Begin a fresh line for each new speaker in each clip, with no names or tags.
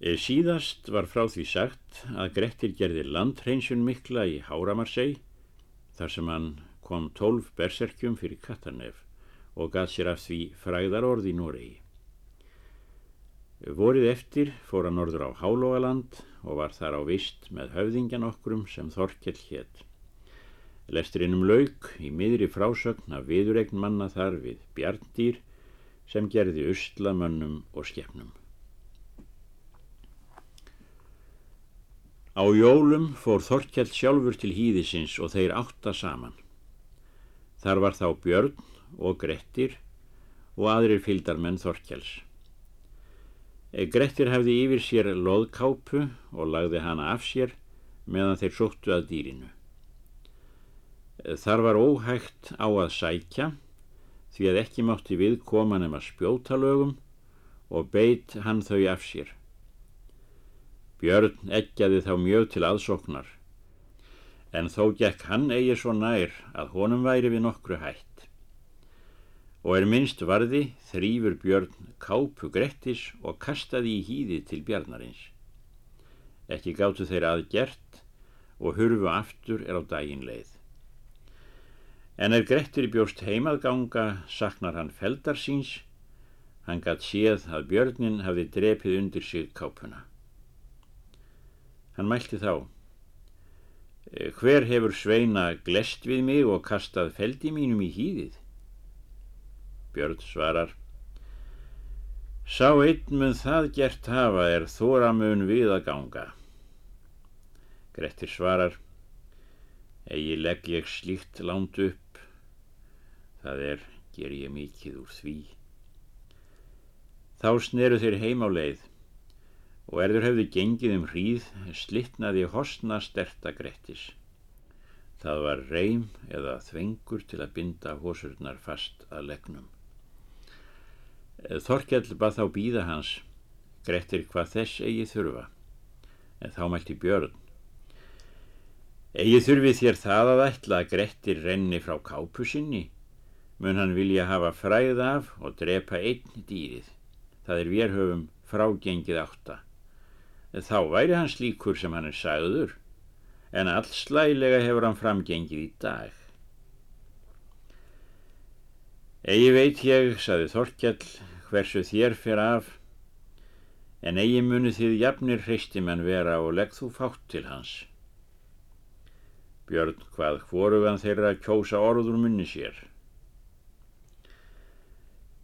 Síðast var frá því sagt að Grettir gerði landhreinsun mikla í Háramarsei þar sem hann kom tólf berserkjum fyrir Katanef og gað sér af því fræðarorð í Noregi. Vorið eftir fór hann norður á Hálógaland og var þar á vist með höfðingjan okkurum sem Þorkell hétt. Lesturinnum lauk í miðri frásögn af viðuregn manna þar við bjarndýr sem gerði uslamönnum og skefnum. Á jólum fór Þorkell sjálfur til hýðisins og þeir átta saman. Þar var þá Björn og Grettir og aðrir fyldarmenn Þorkells. Grettir hefði yfir sér loðkápu og lagði hana af sér meðan þeir sóttu að dýrinu. Þar var óhægt á að sækja því að ekki mátti við koma nema spjótalögum og beit hann þau af sér. Björn eggjaði þá mjög til aðsóknar, en þó gekk hann eigi svo nær að honum væri við nokkru hætt. Og er minnst varði þrýfur Björn kápu Grettis og kastaði í hýði til Bjarnarins. Ekki gáttu þeir aðgert og hurfu aftur er á daginn leið. En er Grettir bjóst heimaðganga saknar hann feldar síns, hann gatt séð að Björnin hafði drepið undir sig kápuna. Hann mælti þá. Eh, hver hefur sveina glest við mig og kastað feldi mínum í hýðið? Björn svarar. Sá einn mun það gert hafa er þóramun við að ganga. Grettir svarar. Egi legg ég slíkt lánt upp. Það er, ger ég mikið úr því. Þá sneru þeir heim á leið og erður hefði gengið um hríð slittnaði hosna sterta grettis. Það var reym eða þvengur til að binda hósurnar fast að legnum. Þorkjall bað þá býða hans, grettir hvað þess eigi þurfa, en þá mælti björn. Egi þurfi þér það að ætla að grettir renni frá kápusinni, mun hann vilja hafa fræð af og drepa einn dýrið. Það er við höfum frágengið átta þá væri hans líkur sem hann er sagður, en allslælega hefur hann framgengið í dag. Egi veit ég, saði Þorkjall, hversu þér fyrir af, en eigi muni þið jafnir hreistimenn vera og legg þú fátt til hans. Björn hvað hvorugan þeirra kjósa orður munni sér.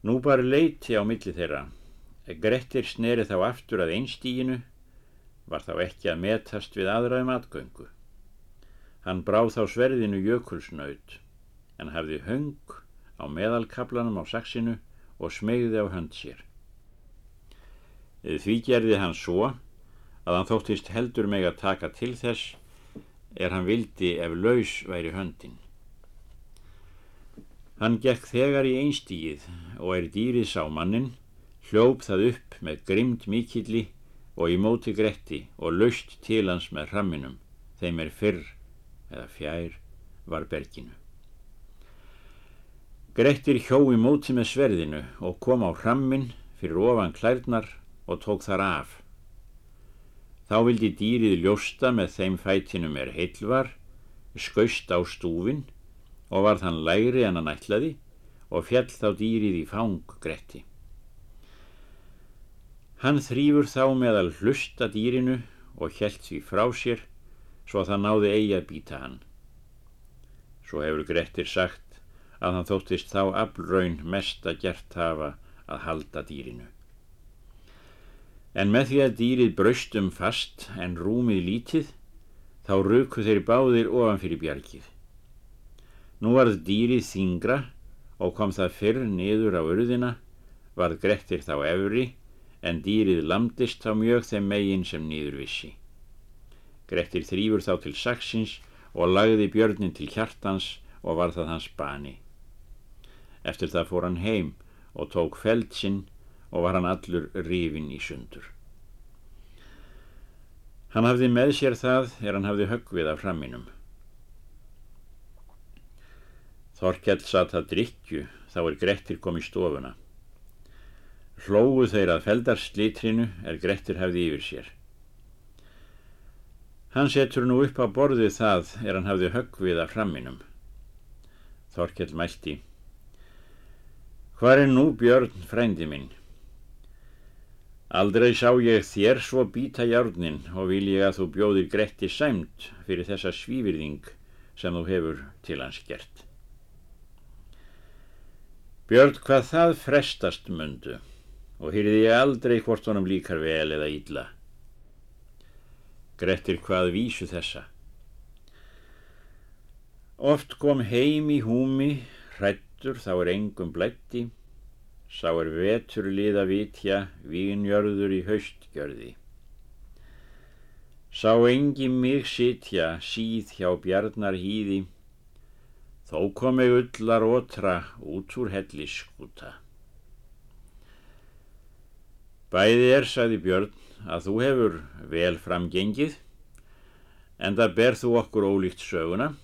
Nú bara leiti á milli þeirra. Grettir sneri þá aftur að einstíginu var þá ekki að metast við aðraðum atgöngu. Hann bráð þá sverðinu jökulsnaut en hafði höng á meðalkablanum á saksinu og smegði á hönd sér. Því gerði hann svo að hann þóttist heldur meg að taka til þess er hann vildi ef laus væri höndin. Hann gekk þegar í einstígið og er dýrið sá mannin, hljóp það upp með grimd mikilli og í móti gretti og laust til hans með hramminum, þeim er fyrr eða fjær var berginu. Grettir hjó í móti með sverðinu og kom á hrammin fyrir ofan klærnar og tók þar af. Þá vildi dýrið ljósta með þeim fætinum er heilvar, skaust á stúfin og var þann læri en hann ætlaði og fjall þá dýrið í fang Gretti. Hann þrýfur þá meðal hlusta dýrinu og helt því frá sér svo að það náði eigi að býta hann. Svo hefur Grettir sagt að hann þóttist þá aflraun mest að gert hafa að halda dýrinu. En með því að dýrið braustum fast en rúmið lítið þá ruku þeir báðir ofan fyrir bjargið. Nú varð dýrið þingra og kom það fyrr niður á urðina, varð Grettir þá efri en dýrið lamdist þá mjög þeim megin sem nýður vissi. Grettir þrýfur þá til saksins og lagði björnin til hjartans og var það hans bani. Eftir það fór hann heim og tók feld sinn og var hann allur rifin í sundur. Hann hafði með sér það er hann hafði höggvið af framminum. Þorkell satt að drikju þá er Grettir kom í stofuna. Hlógu þeir að feldarslítrinu er Grettir hefði yfir sér. Hann setur nú upp á borðið það er hann hafði höggvið af framminum. Þorkell mælti. Hvar er nú Björn frændi minn? Aldrei sá ég þér svo býta járnin og vil ég að þú bjóðir Gretti sæmt fyrir þessa svífyrðing sem þú hefur til hans gert. Björn hvað það frestast mundu og hýrði ég aldrei hvort honum líkar vel eða ílla. Grettir hvað vísu þessa. Oft kom heim í húmi, hrættur þá er engum blætti, sá er vetur liða vitja, vínjörður í haustgjörði. Sá engi mig sitja, síð hjá bjarnar hýði, þó kom ég ullar otra út úr helliskúta. Bæði er, sagði Björn, að þú hefur vel framgengið en það ber þú okkur ólíkt söguna.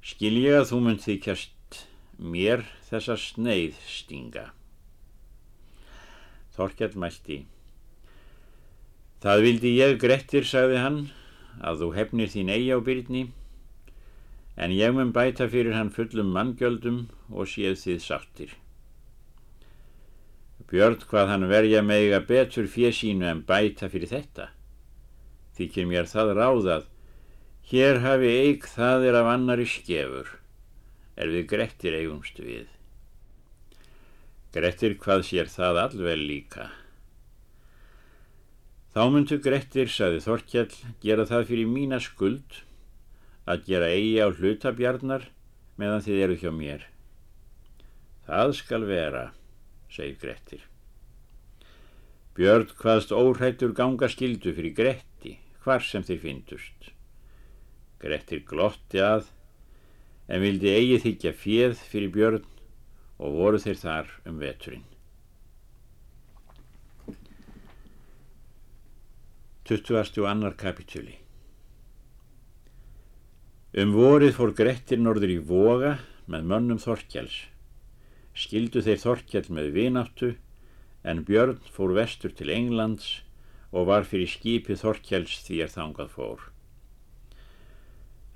Skil ég að þú mynd þykjast mér þessa sneið stinga? Þorkjall mælti Það vildi ég Grettir, sagði hann að þú hefnir þín eigi á byrni en ég mun bæta fyrir hann fullum manngjöldum og séð þið sáttir Björn hvað hann verja að betur fjesínu en bæta fyrir þetta. Þykir mér það ráðað, hér hafi eig það er af annari skefur, er við Grettir eigumstu við. Grettir hvað sér það allvel líka. Þá myndu Grettir, saði Þorkjall, gera það fyrir mína skuld, að gera eigi á hlutabjarnar meðan þið eru hjá mér. Það skal vera segir Grettir. Björn hvaðst óhættur ganga skildu fyrir Gretti, hvar sem þeir fyndust. Grettir glotti að, en vildi eigi þykja fjöð fyrir Björn og voru þeir þar um veturinn. 22. kapitúli Um vorið fór Grettir norður í voga með mönnum Þorkjáls skildu þeir Þorkjall með vináttu en Björn fór vestur til Englands og var fyrir skipið Þorkjalls því er þangað fór.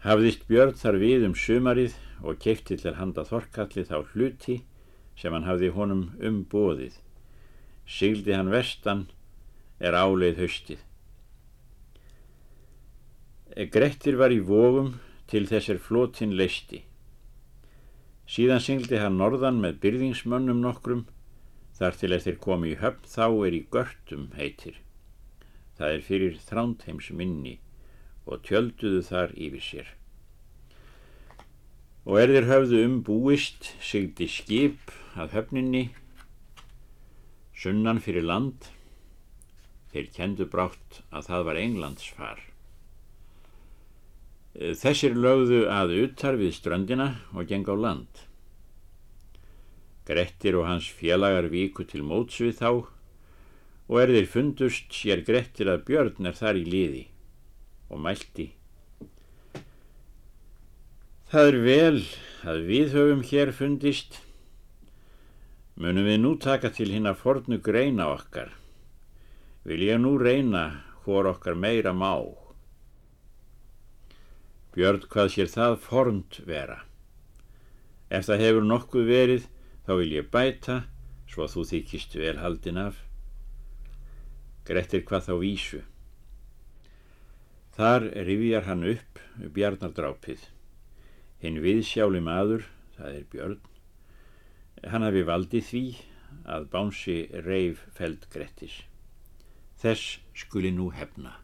Hafðist Björn þar við um sumarið og keipti til handa Þorkalli þá hluti sem hann hafði honum umbóðið. Sigildi hann vestan er áleið haustið. Grettir var í vógum til þessir flótin leisti. Síðan syngdi hann norðan með byrðingsmönnum nokkrum, þar til eftir komi í höfn þá er í görtum heitir. Það er fyrir þrándheims minni og tjölduðu þar yfir sér. Og er þeir höfðu um búist, syngdi skip að höfninni, sunnan fyrir land, þeir kendu brátt að það var Englands far. Þessir lögðu að uttar við ströndina og geng á land. Grettir og hans félagar víku til móts við þá og er þeir fundust sér Grettir að Björn er þar í liði og mælti. Það er vel að við höfum hér fundist. Munum við nú taka til hinn að fornu greina okkar. Vil ég nú reyna hvor okkar meira má. Björn hvað sér það formt vera. Ef það hefur nokkuð verið þá vil ég bæta svo að þú þykist vel haldin af. Grettir hvað þá vísu. Þar rifjar hann upp bjarnardrápið. Hinn viðsjáli maður, það er Björn, hann hafi valdið því að bánsi reif feld Grettis. Þess skuli nú hefna.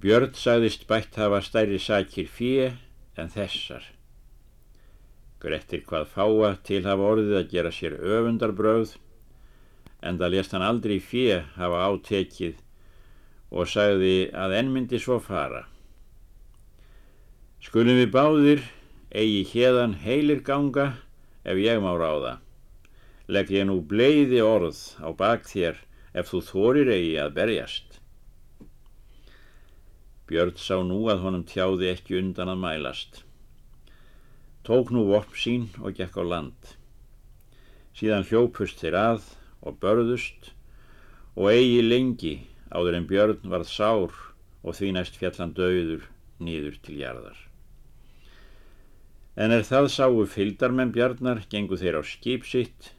Björn sagðist bætt hafa stærri sakir fjö en þessar. Grettir hvað fáa til hafa orðið að gera sér öfundarbröð en það lést hann aldrei fjö hafa átekið og sagði að ennmyndi svo fara. Skulum við báðir eigi hérðan heilir ganga ef ég má ráða. Legg ég nú bleiði orð á bak þér ef þú þorir eigi að berjast. Björn sá nú að honum tjáði ekki undan að mælast. Tók nú vopp sín og gekk á land. Síðan hljópust þeir að og börðust og eigi lengi áður en björn varð sár og því næst fjallan döður nýður til jarðar. En er það sáu fyldarmenn bjarnar gengu þeir á skip sitt,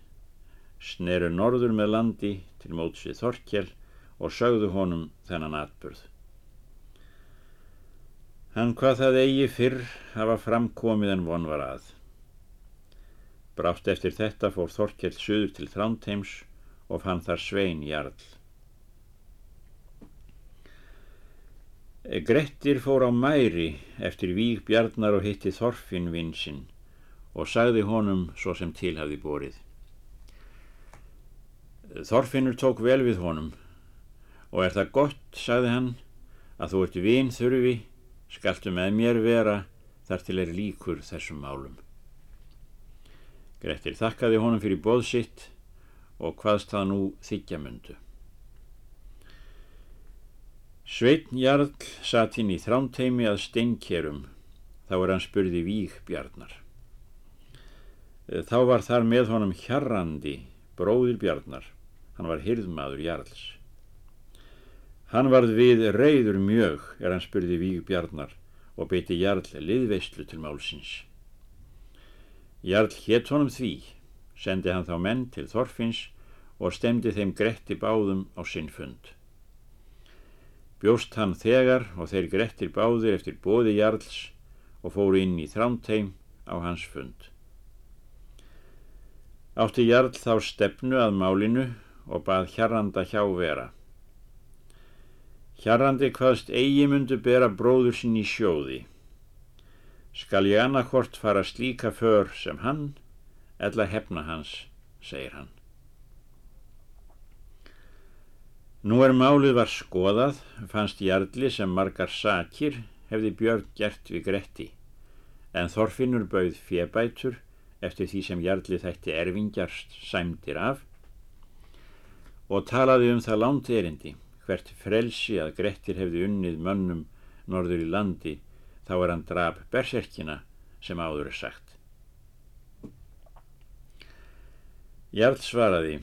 sneru norður með landi til mótsið Þorkjell og sögðu honum þennan atbyrð. Hann hvað það eigi fyrr hafa framkomið en von var að. Brátt eftir þetta fór Þorkjell suður til Þránteims og fann þar Svein Jarl. Grettir fór á mæri eftir víg bjarnar og hitti Þorfinn vinsinn og sagði honum svo sem til hafi borið. Þorfinnur tók vel við honum og er það gott, sagði hann, að þú ert vin þurfi, skaltu með mér vera þar til er líkur þessum málum. Grettir þakkaði honum fyrir bóðsitt og hvaðst það nú þykjamundu. Sveitn Jarl satt inn í þrámteimi að steinkjerum, þá er hann spurði víg bjarnar. Þá var þar með honum hjarrandi, bróðir bjarnar, hann var hyrðmaður Jarls. Hann varð við reyður mjög er hann spurði víg bjarnar og beiti Jarl liðveislu til málsins. Jarl hétt honum því, sendi hann þá menn til Þorfinns og stemdi þeim gretti báðum á sinn fund. Bjóst hann þegar og þeir grettir báðir eftir bóði Jarls og fóru inn í þrámteim á hans fund. Átti Jarl þá stefnu að málinu og bað Hjarranda hjá vera. Hjarrandi hvaðst eigi mundu bera bróður sinn í sjóði. Skal ég annarkort fara slíka för sem hann, eðla hefna hans, segir hann. Nú er málið var skoðað, fannst Jarlí sem margar sakir hefði Björn gert við Gretti, en Þorfinnur bauð fjebætur eftir því sem Jarlí þætti erfingjarst sæmdir af og talaði um það lánt erindi, hvert frelsi að Grettir hefði unnið mönnum norður í landi þá er hann draf berserkina sem áður er sagt. Jarl svaraði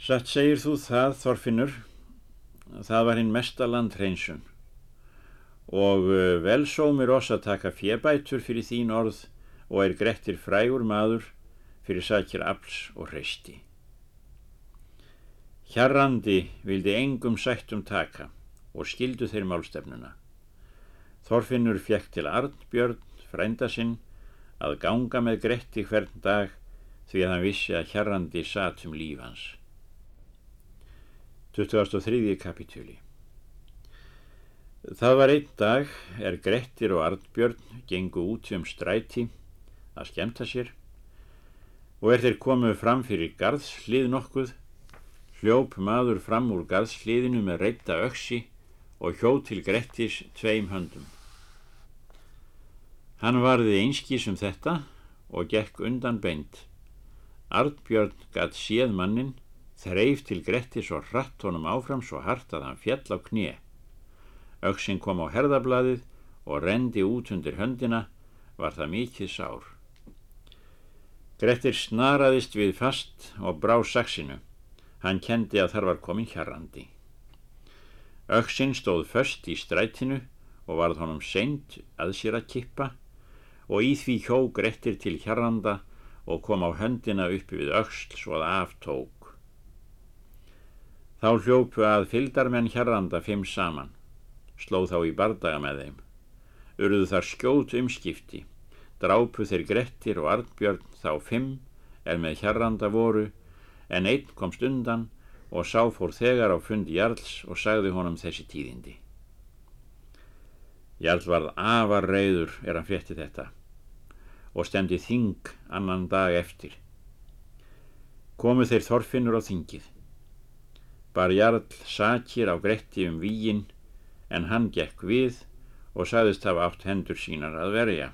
Satt segir þú það, Þorfinnur, það var hinn mesta landhreinsun og uh, vel sómir oss að taka fjebætur fyrir þín orð og er grettir frægur maður fyrir sakir afls og hreisti. Hjarrandi vildi engum sættum taka og skildu þeir málstefnuna. Þorfinnur fjekk til Arnbjörn, frænda sinn, að ganga með gretti hvern dag því að hann vissi að Hjarrandi satt um lífans. 23. kapitúli Það var einn dag er Grettir og Arnbjörn gengu út um stræti að skemta sér og er þeir komuð fram fyrir garðslið nokkuð hljóp maður fram úr garðsliðinu með reyta öksi og hjó til Grettis tveim höndum. Hann varði einskís um þetta og gekk undan beint. Arnbjörn gatt séð mannin þreif til Grettis og hratt honum áfram svo hart að hann fjall á knie. Öksin kom á herðablaðið og rendi út undir höndina, var það mikið sár. Grettir snaraðist við fast og brá saksinu. Hann kendi að þar var komin hjarrandi. Öksin stóð först í strætinu og varð honum seint að sér að kippa og í því hjó Grettir til hjarranda og kom á höndina uppi við öksl svo að aftók. Þá hljópu að fyldarmenn hérranda fimm saman, sló þá í bardaga með þeim. Urðu þar skjót umskipti, drápu þeir Grettir og Arnbjörn þá fimm er með hérranda voru, en einn komst undan og sá fór þegar á fundi Jarls og sagði honum þessi tíðindi. Jarl varð afar reyður er hann frétti þetta og stemdi þing annan dag eftir. Komu þeir þorfinnur á þingið bar Jarl sakir á gretti um víin en hann gekk við og saðist hafa átt hendur sínar að verja.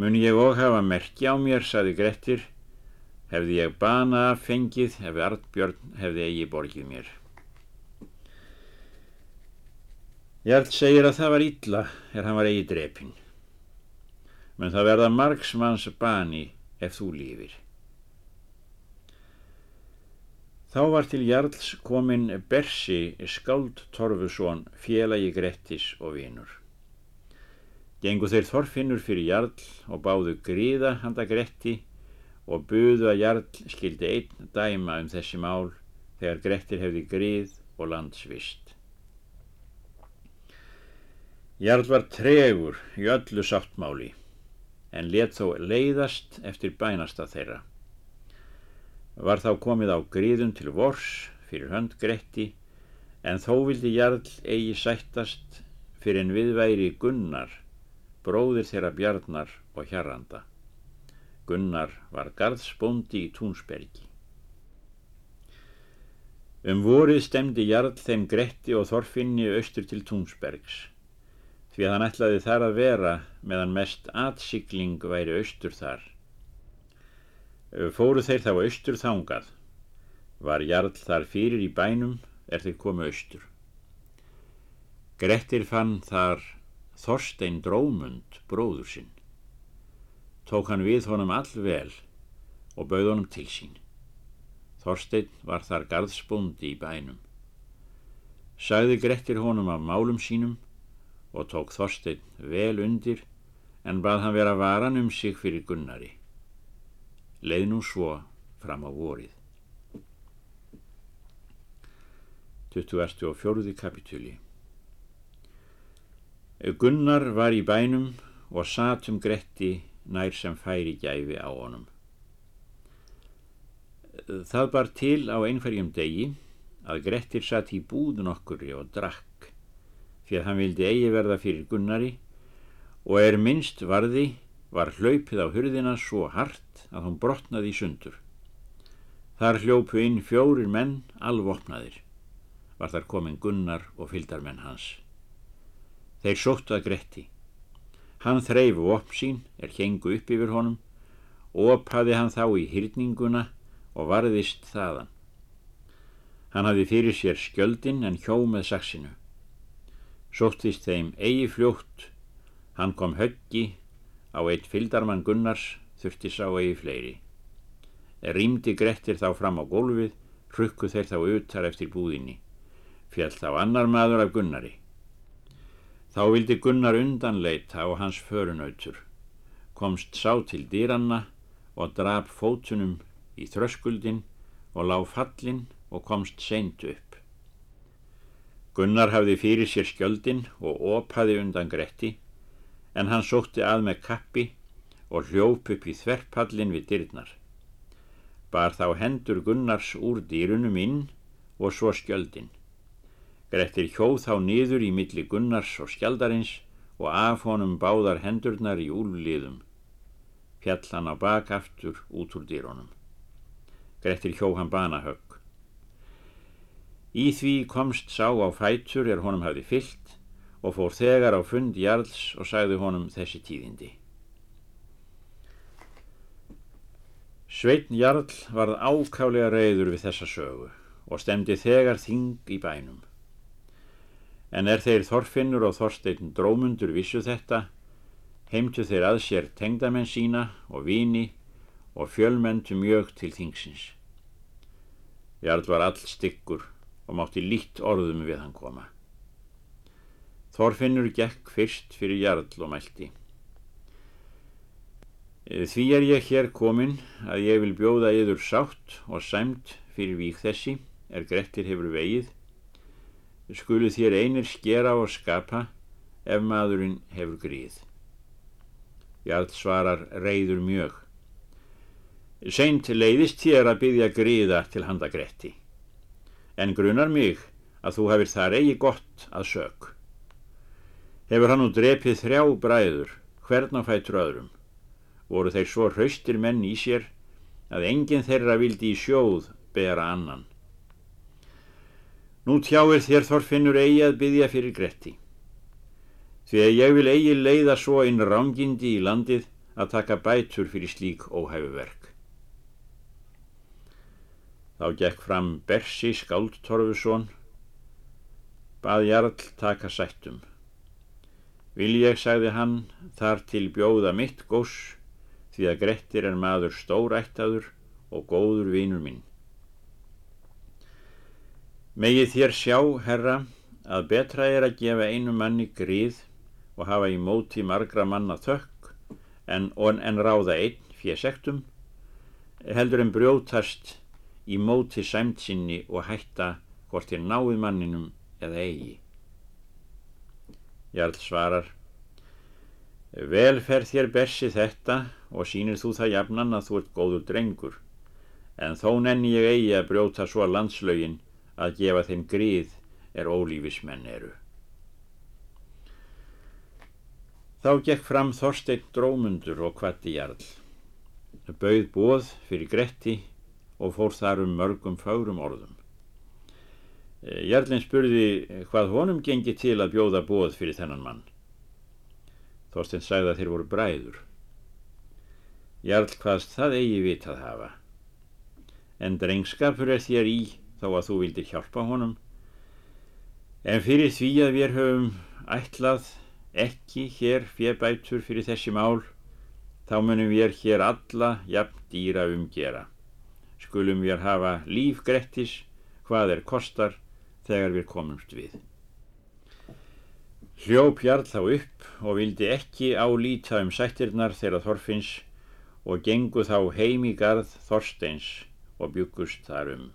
Mun ég og hafa merki á mér, saði Grettir, hefði ég bana fengið ef Artbjörn hefði eigi borgið mér. Jarl segir að það var illa er hann var eigi drepin. Men það verða margsmanns bani ef þú lífir. Þá var til Jarls komin Bersi Skáld Torfusson félagi Grettis og vinur. Gengu þeir þorfinnur fyrir Jarl og báðu gríða handa Gretti og buðu að Jarl skildi einn dæma um þessi mál þegar Grettir hefði gríð og landsvist. Jarl var tregur í öllu sáttmáli en let þó leiðast eftir bænasta þeirra. Var þá komið á gríðum til vors fyrir hönd Gretti en þó vildi Jarl eigi sættast fyrir en viðværi Gunnar bróðir þeirra Bjarnar og Hjarranda. Gunnar var garðsbóndi í Túnsbergi. Um vorið stemdi Jarl þeim Gretti og Þorfinni austur til Túnsbergs, því að hann ætlaði þar að vera meðan mest atsikling væri austur þar. Fóru þeir þá austur þángað. Var Jarl þar fyrir í bænum er þeir komu austur. Grettir fann þar Þorstein Drómund, bróður sinn. Tók hann við honum allvel og bauð honum til sín. Þorstein var þar garðsbúndi í bænum. Sagði Grettir honum af málum sínum og tók Þorstein vel undir en bað hann vera varan um sig fyrir Gunnari. Leið nú svo fram á vorið. 24. kapitúli Gunnar var í bænum og satum Gretti nær sem færi gæfi á honum. Það bar til á einhverjum degi að Grettir satt í búðun okkur og drakk því að hann vildi eigi verða fyrir Gunnari og er minnst varði var hlaupið á hurðina svo hart að hún brotnaði í sundur. Þar hljópu inn fjórir menn alvopnaðir. Var þar komin Gunnar og fyldarmenn hans. Þeir sóttu að Gretti. Hann þreyfu opp sín, er hengu upp yfir honum, oppaði hann þá í hyrninguna og varðist þaðan. Hann hafði fyrir sér skjöldin en hjó með saksinu. Sóttist þeim eigi fljótt, hann kom höggi á eitt fyldarmann Gunnars, þurfti sá eigi fleiri. Rýmdi Grettir þá fram á gólfið, hrukku þeir þá utar eftir búðinni. Fjall þá annar maður af Gunnari. Þá vildi Gunnar undanleita á hans förunautur, komst sá til dýranna og drap fótunum í þröskuldin og lág fallin og komst seint upp. Gunnar hafði fyrir sér skjöldin og opaði undan Gretti, en hann sótti að með kappi og hljóp upp í þverpallin við dyrnar. Bar þá hendur Gunnars úr dýrunum inn og svo skjöldin. Grettir hjóð þá niður í milli Gunnars og skjaldarins og af honum báðar hendurnar í úlliðum. Fjall hann á bakaftur út úr dýrónum. Grettir hjó hann banahögg. Í því komst sá á fætur er honum hafi fyllt og fór þegar á fund Jarls og sagði honum þessi tíðindi. Sveitn Jarl varð ákálega reyður við þessa sögu og stemdi þegar þing í bænum. En er þeir Þorfinnur og Þorstein drómundur vissu þetta, heimtu þeir að sér tengdamenn sína og vini og fjölmentu mjög til þingsins. Jarl var all styggur og mátti lít orðum við hann koma. Þorfinnur gekk fyrst fyrir Jarl og mælti. Því er ég hér komin að ég vil bjóða yður sátt og sæmt fyrir vík þessi er Grettir hefur vegið skulu þér einir skera og skapa ef maðurinn hefur gríð. Jarl svarar reyður mjög. Seint leiðist þér að byggja gríða til handa Gretti, en grunar mig að þú hefur þar eigi gott að sög. Hefur hann nú drepið þrjá bræður, hvern á fætur öðrum, voru þeir svo hraustir menn í sér að enginn þeirra vildi í sjóð bera annan. Nú tjáir þér þorfinnur eigi að byggja fyrir Gretti. Því að ég vil eigi leiða svo inn rángindi í landið að taka bætur fyrir slík óhæfuverk. Þá gekk fram Bersi Skáldtorfusson, bað Jarl taka sættum. Vil ég, sagði hann, þar til bjóða mitt gós, því að Grettir er maður stórættaður og góður vinur minn. Megið þér sjá, herra, að betra er að gefa einu manni gríð og hafa í móti margra manna þökk en, en ráða einn fjesektum, heldur en brjótast í móti sæmtsinni og hætta hvort þér náið manninum eða eigi. Jarl svarar, vel fer þér bersi þetta og sínir þú það jafnan að þú ert góður drengur, en þó nenni ég eigi að brjóta svo landslögin að gefa þeim gríð er ólífismenn eru. Þá gekk fram Þorstein drómundur og kvatti jarl. Bauð bóð fyrir Gretti og fór þar um mörgum fárum orðum. Jarlinn spurði hvað honum gengi til að bjóða bóð fyrir þennan mann. Þorstein sagði að þeir voru bræður. Jarl hvaðst það eigi vitað hafa. En drengskapur er þér í þó að þú vildir hjálpa honum. En fyrir því að við höfum ætlað ekki hér fjöbætur fyrir þessi mál, þá munum við hér alla jafn dýra umgera. Skulum við hafa líf grettis, hvað er kostar, þegar við komumst við. Hljóp Jarl þá upp og vildi ekki álíta um sættirnar þegar Þorfinns og gengu þá heim í garð Þorsteins og byggust þar um.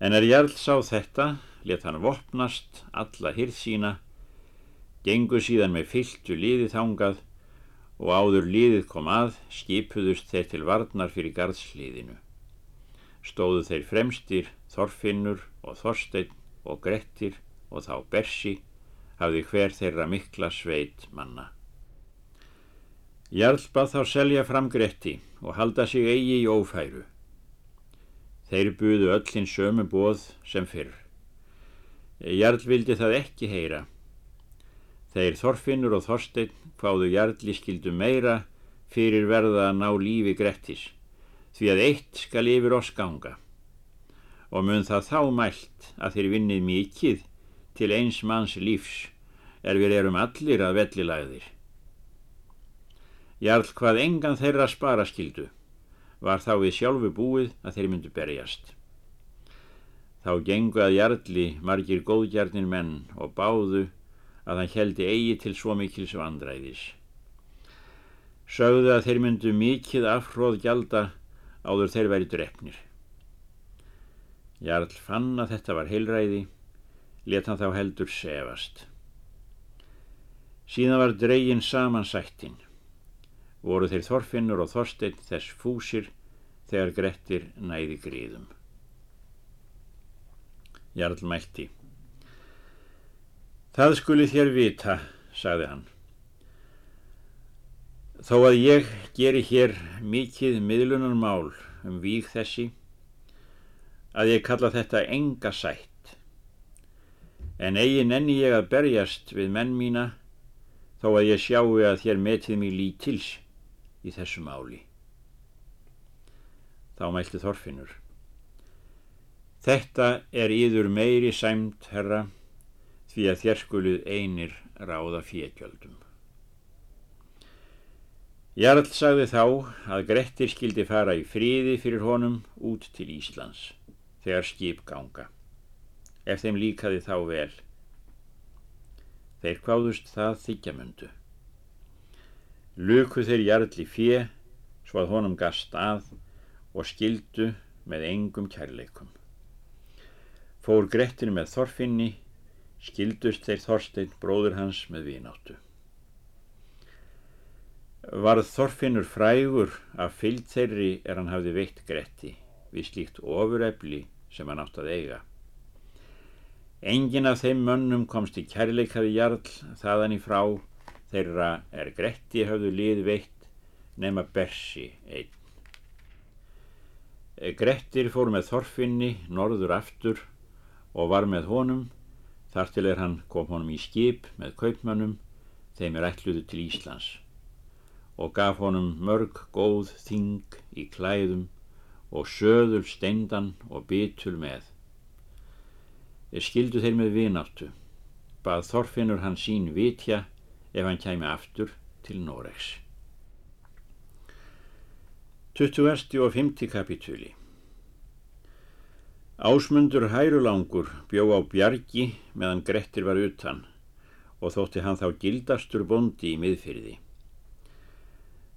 En er Jarl sá þetta, let hann vopnast alla hýrð sína, gengu síðan með fylltu liðið þángað og áður liðið kom að, skipuðust þeir til varnar fyrir garðsliðinu. Stóðu þeir fremstir, Þorfinnur og Þorstein og Grettir og þá Bersi, hafði hver þeirra mikla sveit manna. Jarl bað þá selja fram Gretti og halda sig eigi í ófæru. Þeir buðu öllin sömu bóð sem fyrr. Jarl vildi það ekki heyra. Þeir Þorfinnur og Þorstein hvaðu Jarli skildu meira fyrir verða að ná lífi Grettis, því að eitt skal yfir oss ganga. Og mun það þá mælt að þeir vinnið mikið til eins manns lífs er við erum allir að vellilagðir. Jarl hvað engan þeirra spara skildu var þá við sjálfu búið að þeir myndu berjast. Þá gengu að jarli margir góðgjarnir menn og báðu að hann heldi eigi til svo mikils vandræðis. Sögðu að þeir myndu mikið afhróð gjalda áður þeir væri drefnir. Jarl fann að þetta var heilræði, let hann þá heldur sefast. Síðan var dregin saman sættin voru þeir Þorfinnur og Þorstein þess fúsir þegar Grettir næði gríðum. Jarl mælti. Það skuli þér vita, sagði hann. Þó að ég geri hér mikið miðlunarmál um víg þessi, að ég kalla þetta enga sætt, en eigin enni ég að berjast við menn mína, þó að ég sjáu að þér metið mér lítils í þessu máli. Þá mælti Þorfinnur. Þetta er íður meiri sæmt, herra, því að þér skuluð einir ráða fjögjöldum. Jarl sagði þá að Grettir skildi fara í fríði fyrir honum út til Íslands, þegar skip ganga, ef þeim líkaði þá vel. Þeir kváðust það þykjamundu. Luku þeir jarli fjö svo að honum gast að og skildu með engum kærleikum. Fór Grettir með Þorfinni, skildust þeir Þorstein bróður hans með vináttu. Varð Þorfinnur frægur af fylg þeirri er hann hafði veitt Gretti við slíkt ofurefli sem hann átt að eiga. Engin af þeim mönnum komst í kærleikaði jarl þaðan í frá þeirra er Gretti hafðu lið veitt nema Bersi einn. Grettir fór með Þorfinni norður aftur og var með honum þar til er hann kom honum í skip með kaupmannum þeim er ætluðu til Íslands og gaf honum mörg góð þing í klæðum og söður steindan og bitul með. Þeir skildu þeir með vináttu, bað Þorfinnur hann sín vitja ef hann kæmi aftur til Noregs. 20. og 50. kapitúli Ásmundur Hærulangur bjó á bjargi meðan Grettir var utan og þótti hann þá gildastur bondi í miðfyrði.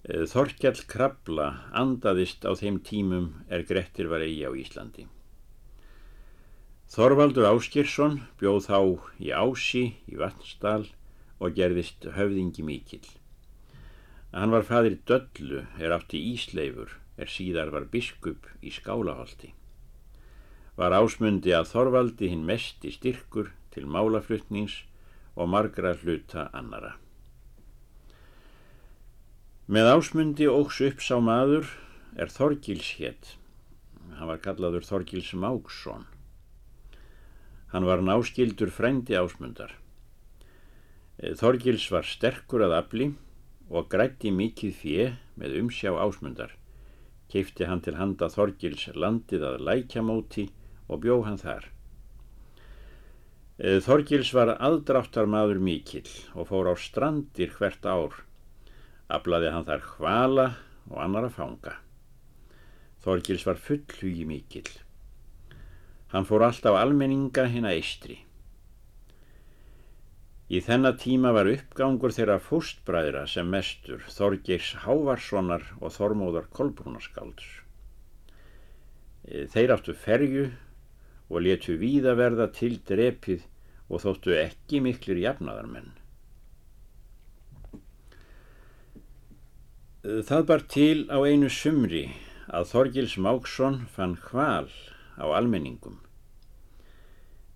Eh, Þorkjall Krabla andaðist á þeim tímum er Grettir var eigi á Íslandi. Þorvaldur Áskirsson bjóð þá í Ási í Vatnsdal og gerðist höfðingi mikill. Hann var fadir Döllu er átti Ísleifur er síðar var biskup í Skálaholti var ásmundi að Þorvaldi hinn mest í styrkur til málaflutnings og margra hluta annara. Með ásmundi ógs upp sá maður er Þorgils hétt. Hann var kallaður Þorgils Máksson. Hann var náskildur frendi ásmundar. Þorgils var sterkur að afli og grætti mikið fjö með umsjá ásmundar. Keifti hann til handa Þorgils landið að lækjamóti og bjó hann þar. Eh, Þorgils var aðdráttar maður mikill og fór á strandir hvert ár. Ablaði hann þar hvala og annar að fanga. Þorgils var fullhugi mikill. Hann fór alltaf almenninga hinn að eistri. Í þennan tíma var uppgangur þeirra fóstbræðra sem mestur Þorgirs Hávarssonar og Þormóðar Kolbrúnarskalds. Eh, þeir áttu ferju og letu víða verða til drepið og þóttu ekki miklir jafnaðarmenn. Það bar til á einu sumri að Þorgils Máksson fann hval á almenningum.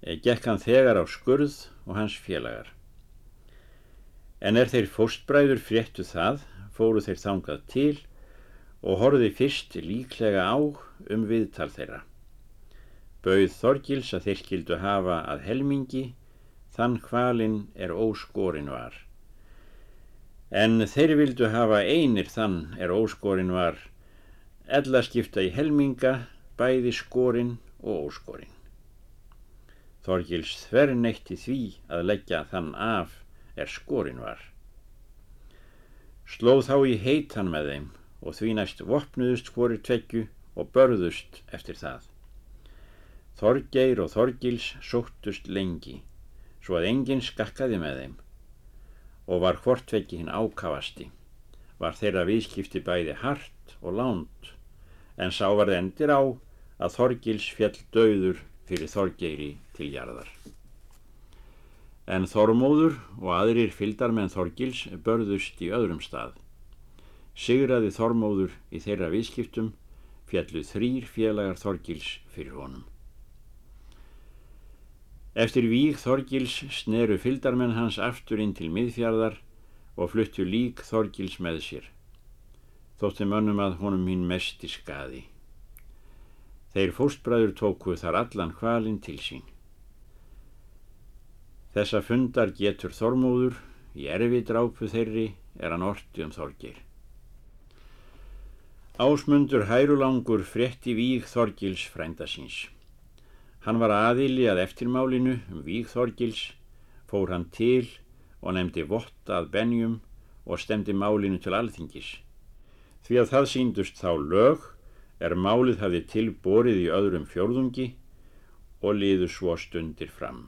Gekk hann þegar á skurð og hans félagar. En er þeir fóstbræður fréttu það, fóru þeir þangað til og horfi fyrst líklega á um viðtal þeirra bauð Þorgils að þeir skildu hafa að helmingi, þann hvalinn er óskorin var. En þeir vildu hafa einir þann er óskorin var, ella skipta í helminga, bæði skorin og óskorin. Þorgils þverneitti því að leggja þann af er skorin var. Slóð þá í heitan með þeim og því næst vopnuðust hvori tvekju og börðust eftir það. Þorgeir og Þorgils sóttust lengi, svo að enginn skakkaði með þeim og var hvortvekki hinn ákavasti, var þeirra viðskipti bæði hart og lánt, en sá var endir á að Þorgils fjall döður fyrir Þorgeiri til jarðar. En Þormóður og aðrir fyldar með Þorgils börðust í öðrum stað. Sigraði Þormóður í þeirra viðskiptum fjallu þrýr félagar Þorgils fyrir honum. Eftir víg Þorgils sneru fyldarmenn hans aftur inn til miðfjörðar og fluttu lík Þorgils með sér. Þótti mönnum að honum hinn mest í skadi. Þeir fóstbræður tóku þar allan hvalinn til sín. Þessa fundar getur Þormóður, í erfi drápu þeirri er hann orti um Þorgir. Ásmundur Hærulangur frétti víg Þorgils frænda síns. Hann var aðili að eftirmálinu um Vígþorgils, fór hann til og nefndi votta að benjum og stemdi málinu til alþingis. Því að það síndust þá lög er málið hafið tilborið í öðrum fjórðungi og liðu svo stundir fram.